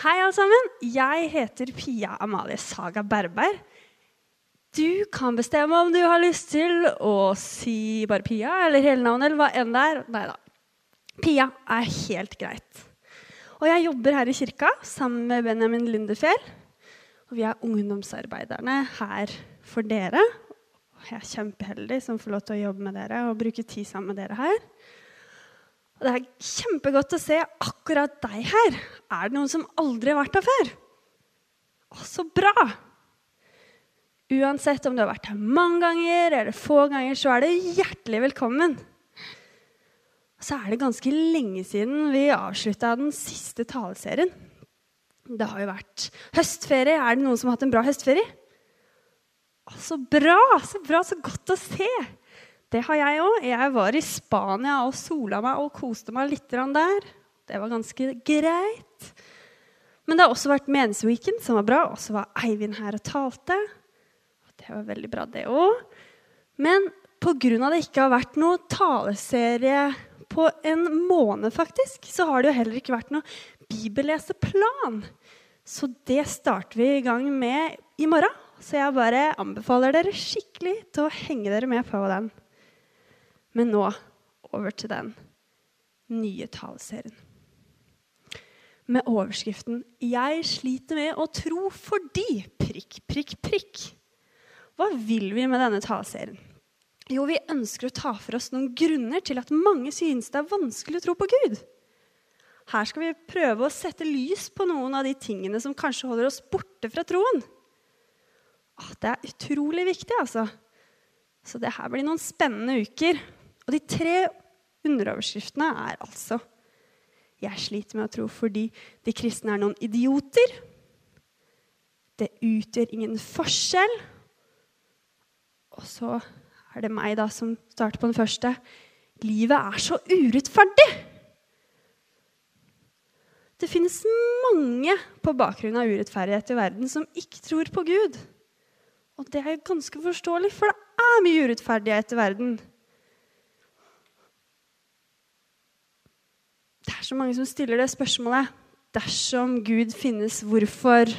Hei, alle sammen. Jeg heter Pia Amalie Saga Berberg. Du kan bestemme om du har lyst til å si bare Pia eller hele navnet eller hva enn det er. Nei da. Pia er helt greit. Og jeg jobber her i kirka sammen med Benjamin Lindefjell. Og vi er ungdomsarbeiderne her for dere. Jeg er kjempeheldig som får lov til å jobbe med dere og bruke tid sammen med dere her. Og det er kjempegodt å se akkurat deg her. Er det noen som aldri har vært her før? Å, så bra! Uansett om du har vært her mange ganger eller få ganger, så er du hjertelig velkommen. Og så er det ganske lenge siden vi avslutta den siste taleserien. Det har jo vært høstferie. Er det noen som har hatt en bra høstferie? Å, så bra! Så bra, så godt å se. Det har jeg òg. Jeg var i Spania og sola meg og koste meg litt der. Det var ganske greit. Men det har også vært Menighetsweekend, som var bra. Og så var Eivind her og talte. Det var veldig bra, det òg. Men pga. det ikke har vært noe taleserie på en måned, faktisk, så har det jo heller ikke vært noe bibelleseplan. Så det starter vi i gang med i morgen. Så jeg bare anbefaler dere skikkelig til å henge dere med på den. Men nå over til den nye taleserien. Med overskriften 'Jeg sliter med å tro fordi prikk, prikk, prikk'. Hva vil vi med denne taleserien? Jo, vi ønsker å ta for oss noen grunner til at mange synes det er vanskelig å tro på Gud. Her skal vi prøve å sette lys på noen av de tingene som kanskje holder oss borte fra troen. Det er utrolig viktig, altså. Så det her blir noen spennende uker. Og de tre underoverskriftene er altså Jeg sliter med å tro fordi de kristne er noen idioter. Det utgjør ingen forskjell. Og så er det meg da som starter på den første. Livet er så urettferdig! Det finnes mange på bakgrunn av urettferdighet i verden som ikke tror på Gud. Og det er jo ganske forståelig, for det er mye urettferdighet i verden. Det er så mange som stiller det spørsmålet. Dersom Gud finnes, hvorfor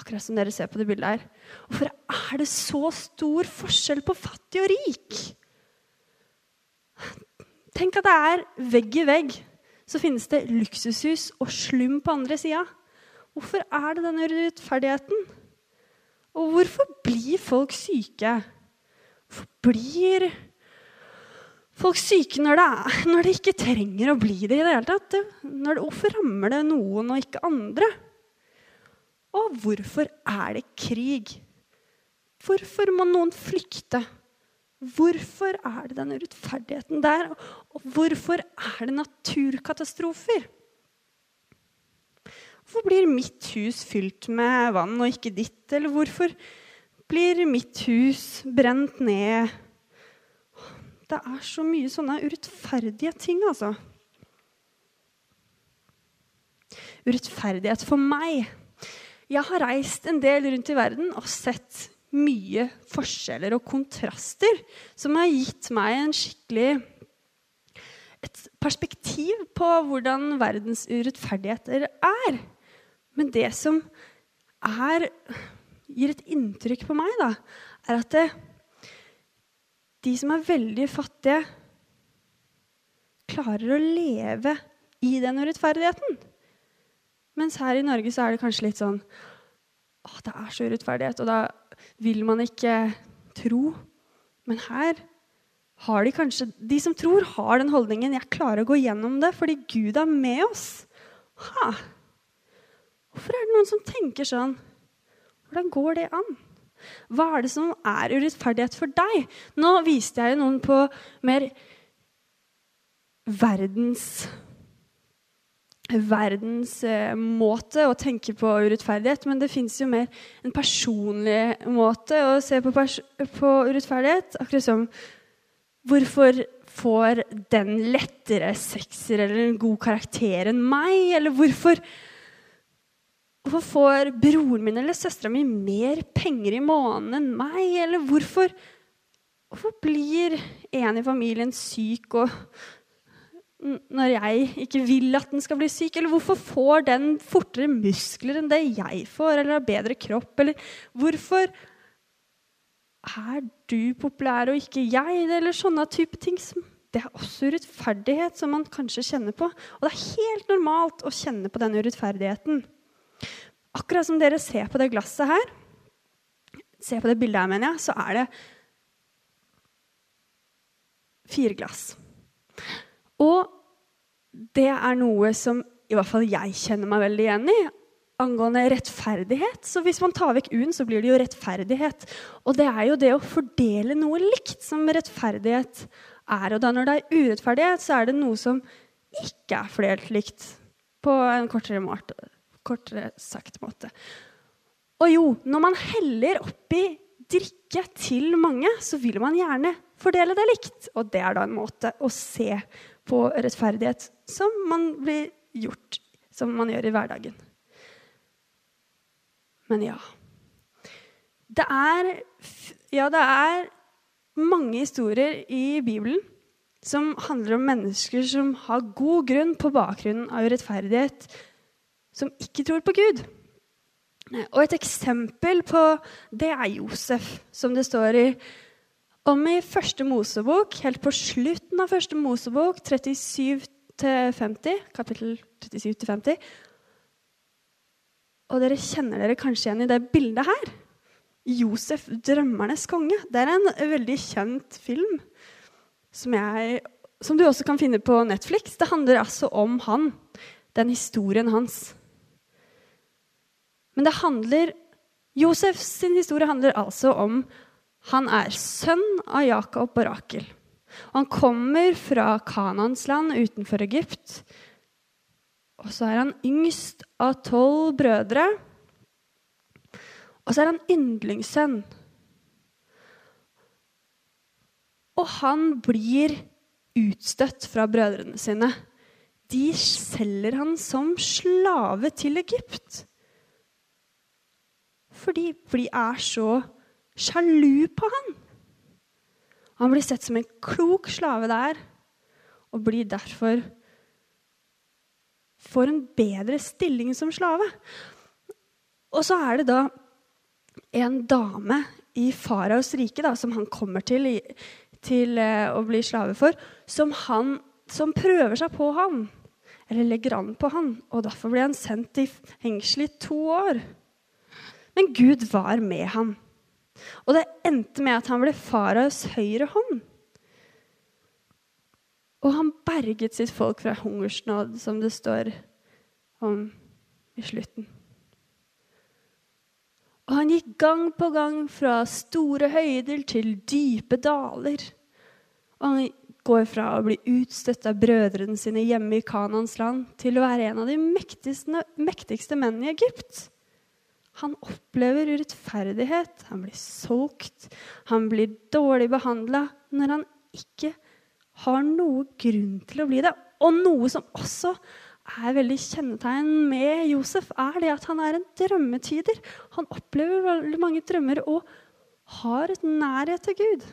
Akkurat som dere ser på det bildet her. Hvorfor er det så stor forskjell på fattig og rik? Tenk at det er vegg i vegg. Så finnes det luksushus og slum på andre sida. Hvorfor er det denne urettferdigheten? Og hvorfor blir folk syke? Hvorfor blir folk syke når det, er, når det ikke trenger å bli det i det hele tatt. Det, hvorfor rammer det noen og ikke andre? Og hvorfor er det krig? Hvorfor må noen flykte? Hvorfor er det den urettferdigheten der? Og hvorfor er det naturkatastrofer? Hvorfor blir mitt hus fylt med vann og ikke ditt? Eller hvorfor blir mitt hus brent ned? Det er så mye sånne urettferdige ting, altså. Urettferdighet for meg. Jeg har reist en del rundt i verden og sett mye forskjeller og kontraster som har gitt meg en skikkelig et perspektiv på hvordan verdens urettferdigheter er. Men det som er, gir et inntrykk på meg, da, er at det, de som er veldig fattige, klarer å leve i den urettferdigheten. Mens her i Norge så er det kanskje litt sånn Å, det er så urettferdighet, og da vil man ikke tro. Men her har de kanskje De som tror, har den holdningen 'Jeg klarer å gå gjennom det fordi Gud er med oss'. Ha. Hvorfor er det noen som tenker sånn? Hvordan går det an? Hva er det som er urettferdighet for deg? Nå viste jeg jo noen på mer verdens verdensmåte eh, å tenke på urettferdighet, men det fins jo mer en personlig måte å se på, på urettferdighet. Akkurat som Hvorfor får den lettere sekser eller en god karakter enn meg? Eller hvorfor Hvorfor får broren min eller søstera mi mer penger i måneden enn meg? Eller hvorfor, hvorfor blir en i familien syk når jeg ikke vil at den skal bli syk? Eller hvorfor får den fortere muskler enn det jeg får, eller har bedre kropp? Eller hvorfor er du populær og ikke jeg? Eller sånne type ting. Det er også urettferdighet som man kanskje kjenner på. Og det er helt normalt å kjenne på den urettferdigheten. Akkurat som dere ser på det glasset her, ser på det bildet her, mener jeg, så er det fire glass. Og det er noe som i hvert fall jeg kjenner meg veldig igjen i angående rettferdighet. Så hvis man tar vekk U-en, så blir det jo rettferdighet. Og det er jo det å fordele noe likt som rettferdighet er. Og da når det er urettferdighet, så er det noe som ikke er fordelt likt på en kortere, måte, kortere sagt måte. Og jo, når man heller oppi drikke til mange, så vil man gjerne fordele det likt. Og det er da en måte å se på rettferdighet som man blir gjort, som man gjør i hverdagen. Men ja. Det er, ja, det er mange historier i Bibelen som handler om mennesker som har god grunn på bakgrunnen av urettferdighet, som ikke tror på Gud. Og et eksempel på det er Josef, som det står i om i første Mosebok, helt på slutten av første Mosebok, 37-50, kapittel 37-50. Og dere kjenner dere kanskje igjen i det bildet her. Josef, drømmernes konge. Det er en veldig kjent film som, jeg, som du også kan finne på Netflix. Det handler altså om han, den historien hans. Men det handler Josefs historie handler altså om han er sønn av Jakob og Rakel. Han kommer fra Kanans land utenfor Egypt. Og så er han yngst av tolv brødre. Og så er han yndlingssønn. Og han blir utstøtt fra brødrene sine. De selger han som slave til Egypt. Fordi de er så sjalu på han. Han blir sett som en klok slave der og blir derfor får en bedre stilling som slave. Og så er det da en dame i faraos rike da, som han kommer til, til uh, å bli slave for, som, han, som prøver seg på han, eller legger an på han. Og derfor blir han sendt i fengsel i to år. Men Gud var med ham. Og det endte med at han ble faraos høyre hånd. Og han berget sitt folk fra hungersnød, som det står om i slutten. Og han gikk gang på gang fra store høyder til dype daler. Og han går fra å bli utstøtt av brødrene sine hjemme i Kanans land til å være en av de mektigste mennene i Egypt. Han opplever urettferdighet, han blir solgt, han blir dårlig behandla når han ikke har noe grunn til å bli det. Og noe som også er veldig kjennetegn med Josef, er det at han er en drømmetyder. Han opplever veldig mange drømmer og har et nærhet til Gud.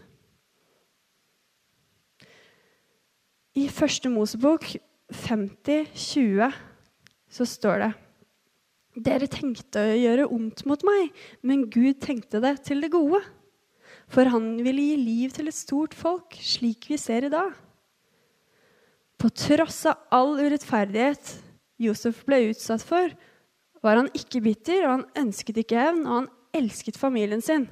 I første Mosebok 50-20 så står det dere tenkte å gjøre ondt mot meg, men Gud tenkte det til det gode. For han ville gi liv til et stort folk, slik vi ser i dag. På tross av all urettferdighet Josef ble utsatt for, var han ikke bitter, og han ønsket ikke hevn, og han elsket familien sin.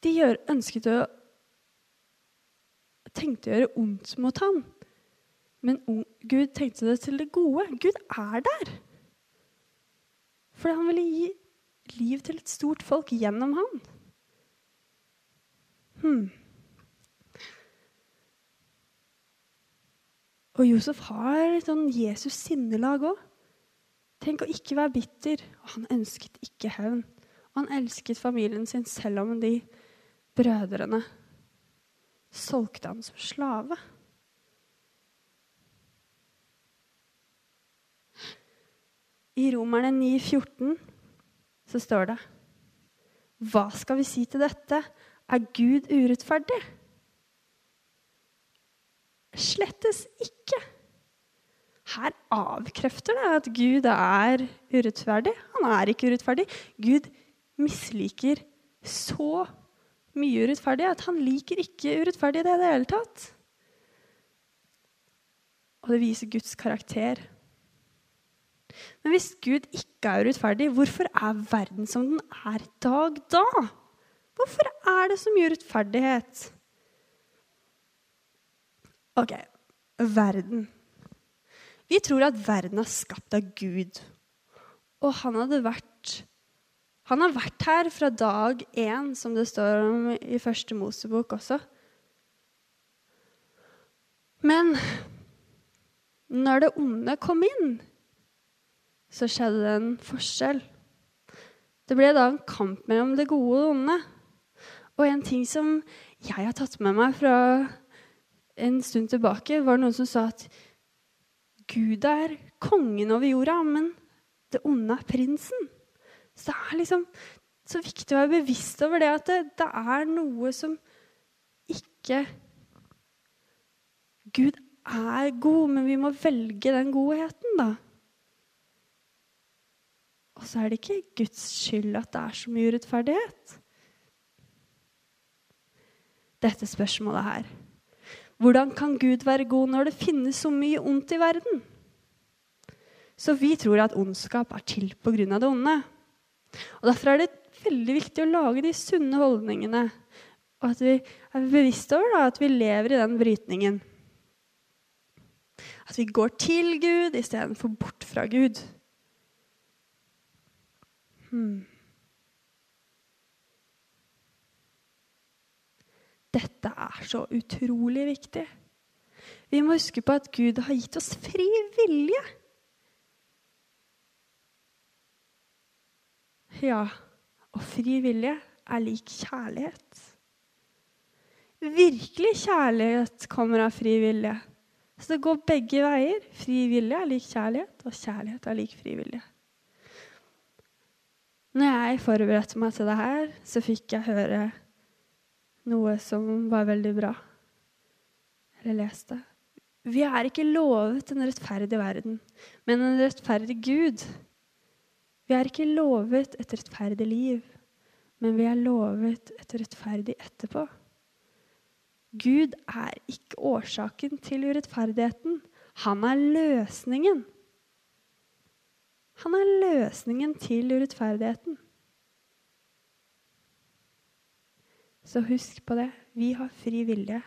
De ønsket å tenkte å gjøre ondt mot ham. Men Gud tenkte det til det gode. Gud er der. Fordi han ville gi liv til et stort folk gjennom han. Hmm. Og Josef har sånn Jesus sinnelag òg. Tenk å ikke være bitter. Og han ønsket ikke hevn. Og han elsket familien sin selv om de brødrene solgte han som slave. I Romerne 9, 14 så står det Hva skal vi si til dette? Er Gud urettferdig? Slettes ikke. Her avkrefter det at Gud er urettferdig. Han er ikke urettferdig. Gud misliker så mye urettferdig at han liker ikke urettferdig i det hele tatt. Og det viser Guds karakter. Men hvis Gud ikke er urettferdig, hvorfor er verden som den er i dag da? Hvorfor er det så mye urettferdighet? Ok, verden. Vi tror at verden er skapt av Gud. Og han hadde vært Han har vært her fra dag én, som det står om i første Mosebok også. Men når det onde kom inn, så skjedde det en forskjell. Det ble da en kamp mellom det gode og det onde. Og en ting som jeg har tatt med meg fra en stund tilbake, var noen som sa at Gud er kongen over jorda, men det onde er prinsen. Så det er liksom så viktig å være bevisst over det at det, det er noe som ikke Gud er god, men vi må velge den godheten, da. Og så er det ikke Guds skyld at det er så mye urettferdighet. Dette spørsmålet her. Hvordan kan Gud være god når det finnes så mye ondt i verden? Så vi tror at ondskap er til pga. det onde. Og Derfor er det veldig viktig å lage de sunne holdningene. Og at vi er bevisste over da, at vi lever i den brytningen. At vi går til Gud istedenfor bort fra Gud. Hmm. Dette er så utrolig viktig. Vi må huske på at Gud har gitt oss fri vilje. Ja, og fri vilje er lik kjærlighet. Virkelig kjærlighet kommer av fri vilje. Så det går begge veier. Fri vilje er lik kjærlighet, og kjærlighet er lik vilje. Når jeg forberedte meg til det her, så fikk jeg høre noe som var veldig bra. Eller leste. Vi er ikke lovet en rettferdig verden, men en rettferdig Gud. Vi er ikke lovet et rettferdig liv, men vi er lovet et rettferdig etterpå. Gud er ikke årsaken til urettferdigheten. Han er løsningen. Han er løsningen til urettferdigheten. Så husk på det. Vi har fri vilje.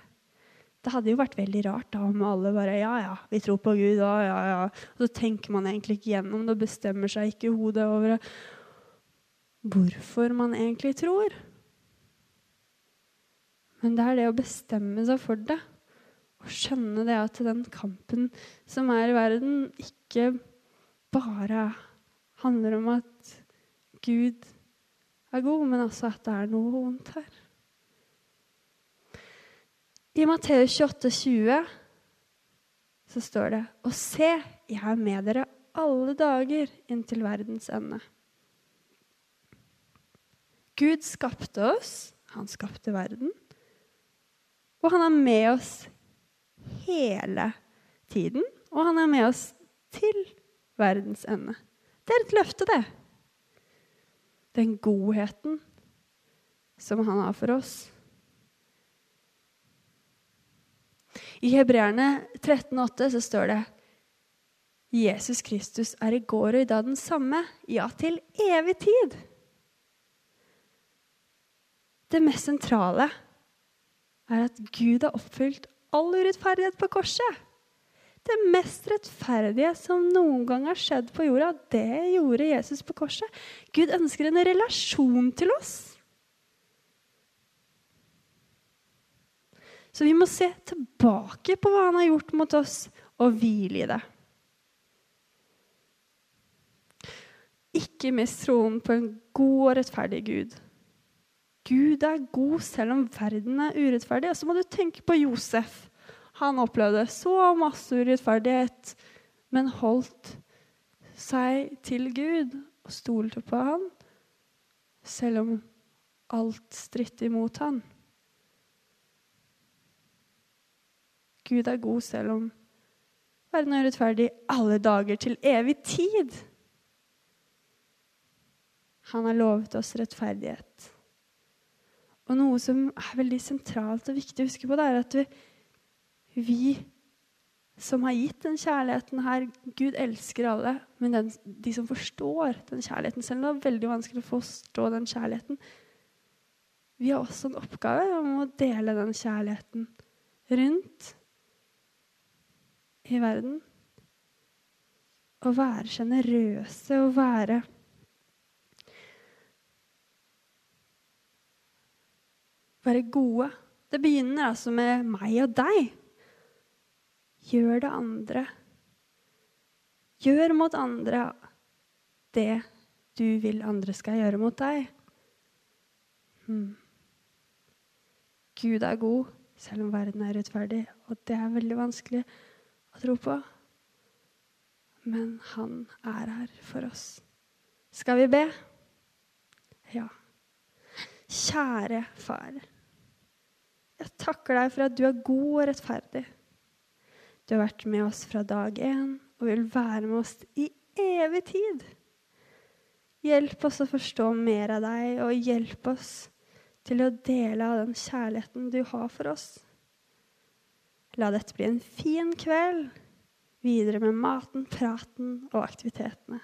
Det hadde jo vært veldig rart da om alle bare Ja, ja, vi tror på Gud. Ja, ja, ja. Og så tenker man egentlig ikke gjennom det og bestemmer seg ikke i hodet over hvorfor man egentlig tror. Men det er det å bestemme seg for det. Og skjønne det at den kampen som er i verden, ikke bare handler om at Gud er god, men også at det er noe vondt her. I Matteus 28, 20 så står det Og se, jeg er med dere alle dager inntil verdens ende. Gud skapte oss, han skapte verden. Og han er med oss hele tiden, og han er med oss til verdens ende. Det er et løfte, det. Den godheten som han har for oss. I Hebreerne 13,8 så står det Jesus Kristus er i går og i dag den samme, ja, til evig tid. Det mest sentrale er at Gud har oppfylt all urettferdighet på korset. Det mest rettferdige som noen gang har skjedd på jorda, det gjorde Jesus på korset. Gud ønsker en relasjon til oss. Så vi må se tilbake på hva han har gjort mot oss, og hvile i det. Ikke mist troen på en god og rettferdig Gud. Gud er god selv om verden er urettferdig. Og så må du tenke på Josef. Han opplevde så masse urettferdighet, men holdt seg til Gud og stolte på han, selv om alt strittet imot han. Gud er god selv om verden er urettferdig alle dager til evig tid. Han har lovet oss rettferdighet. Og noe som er veldig sentralt og viktig å huske på, det er at vi vi som har gitt den kjærligheten her Gud elsker alle, men den, de som forstår den kjærligheten Selv om det er veldig vanskelig å forstå den kjærligheten Vi har også en oppgave om å dele den kjærligheten rundt i verden. Å være sjenerøse og være Være gode. Det begynner altså med meg og deg. Gjør det andre. Gjør mot andre det du vil andre skal gjøre mot deg. Hmm. Gud er god, selv om verden er rettferdig. Og det er veldig vanskelig å tro på. Men han er her for oss. Skal vi be? Ja. Kjære far. Jeg takker deg for at du er god og rettferdig. Du har vært med oss fra dag én og vil være med oss i evig tid. Hjelp oss å forstå mer av deg, og hjelp oss til å dele av den kjærligheten du har for oss. La dette bli en fin kveld videre med maten, praten og aktivitetene.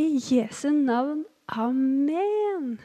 I Jesu navn. Amen.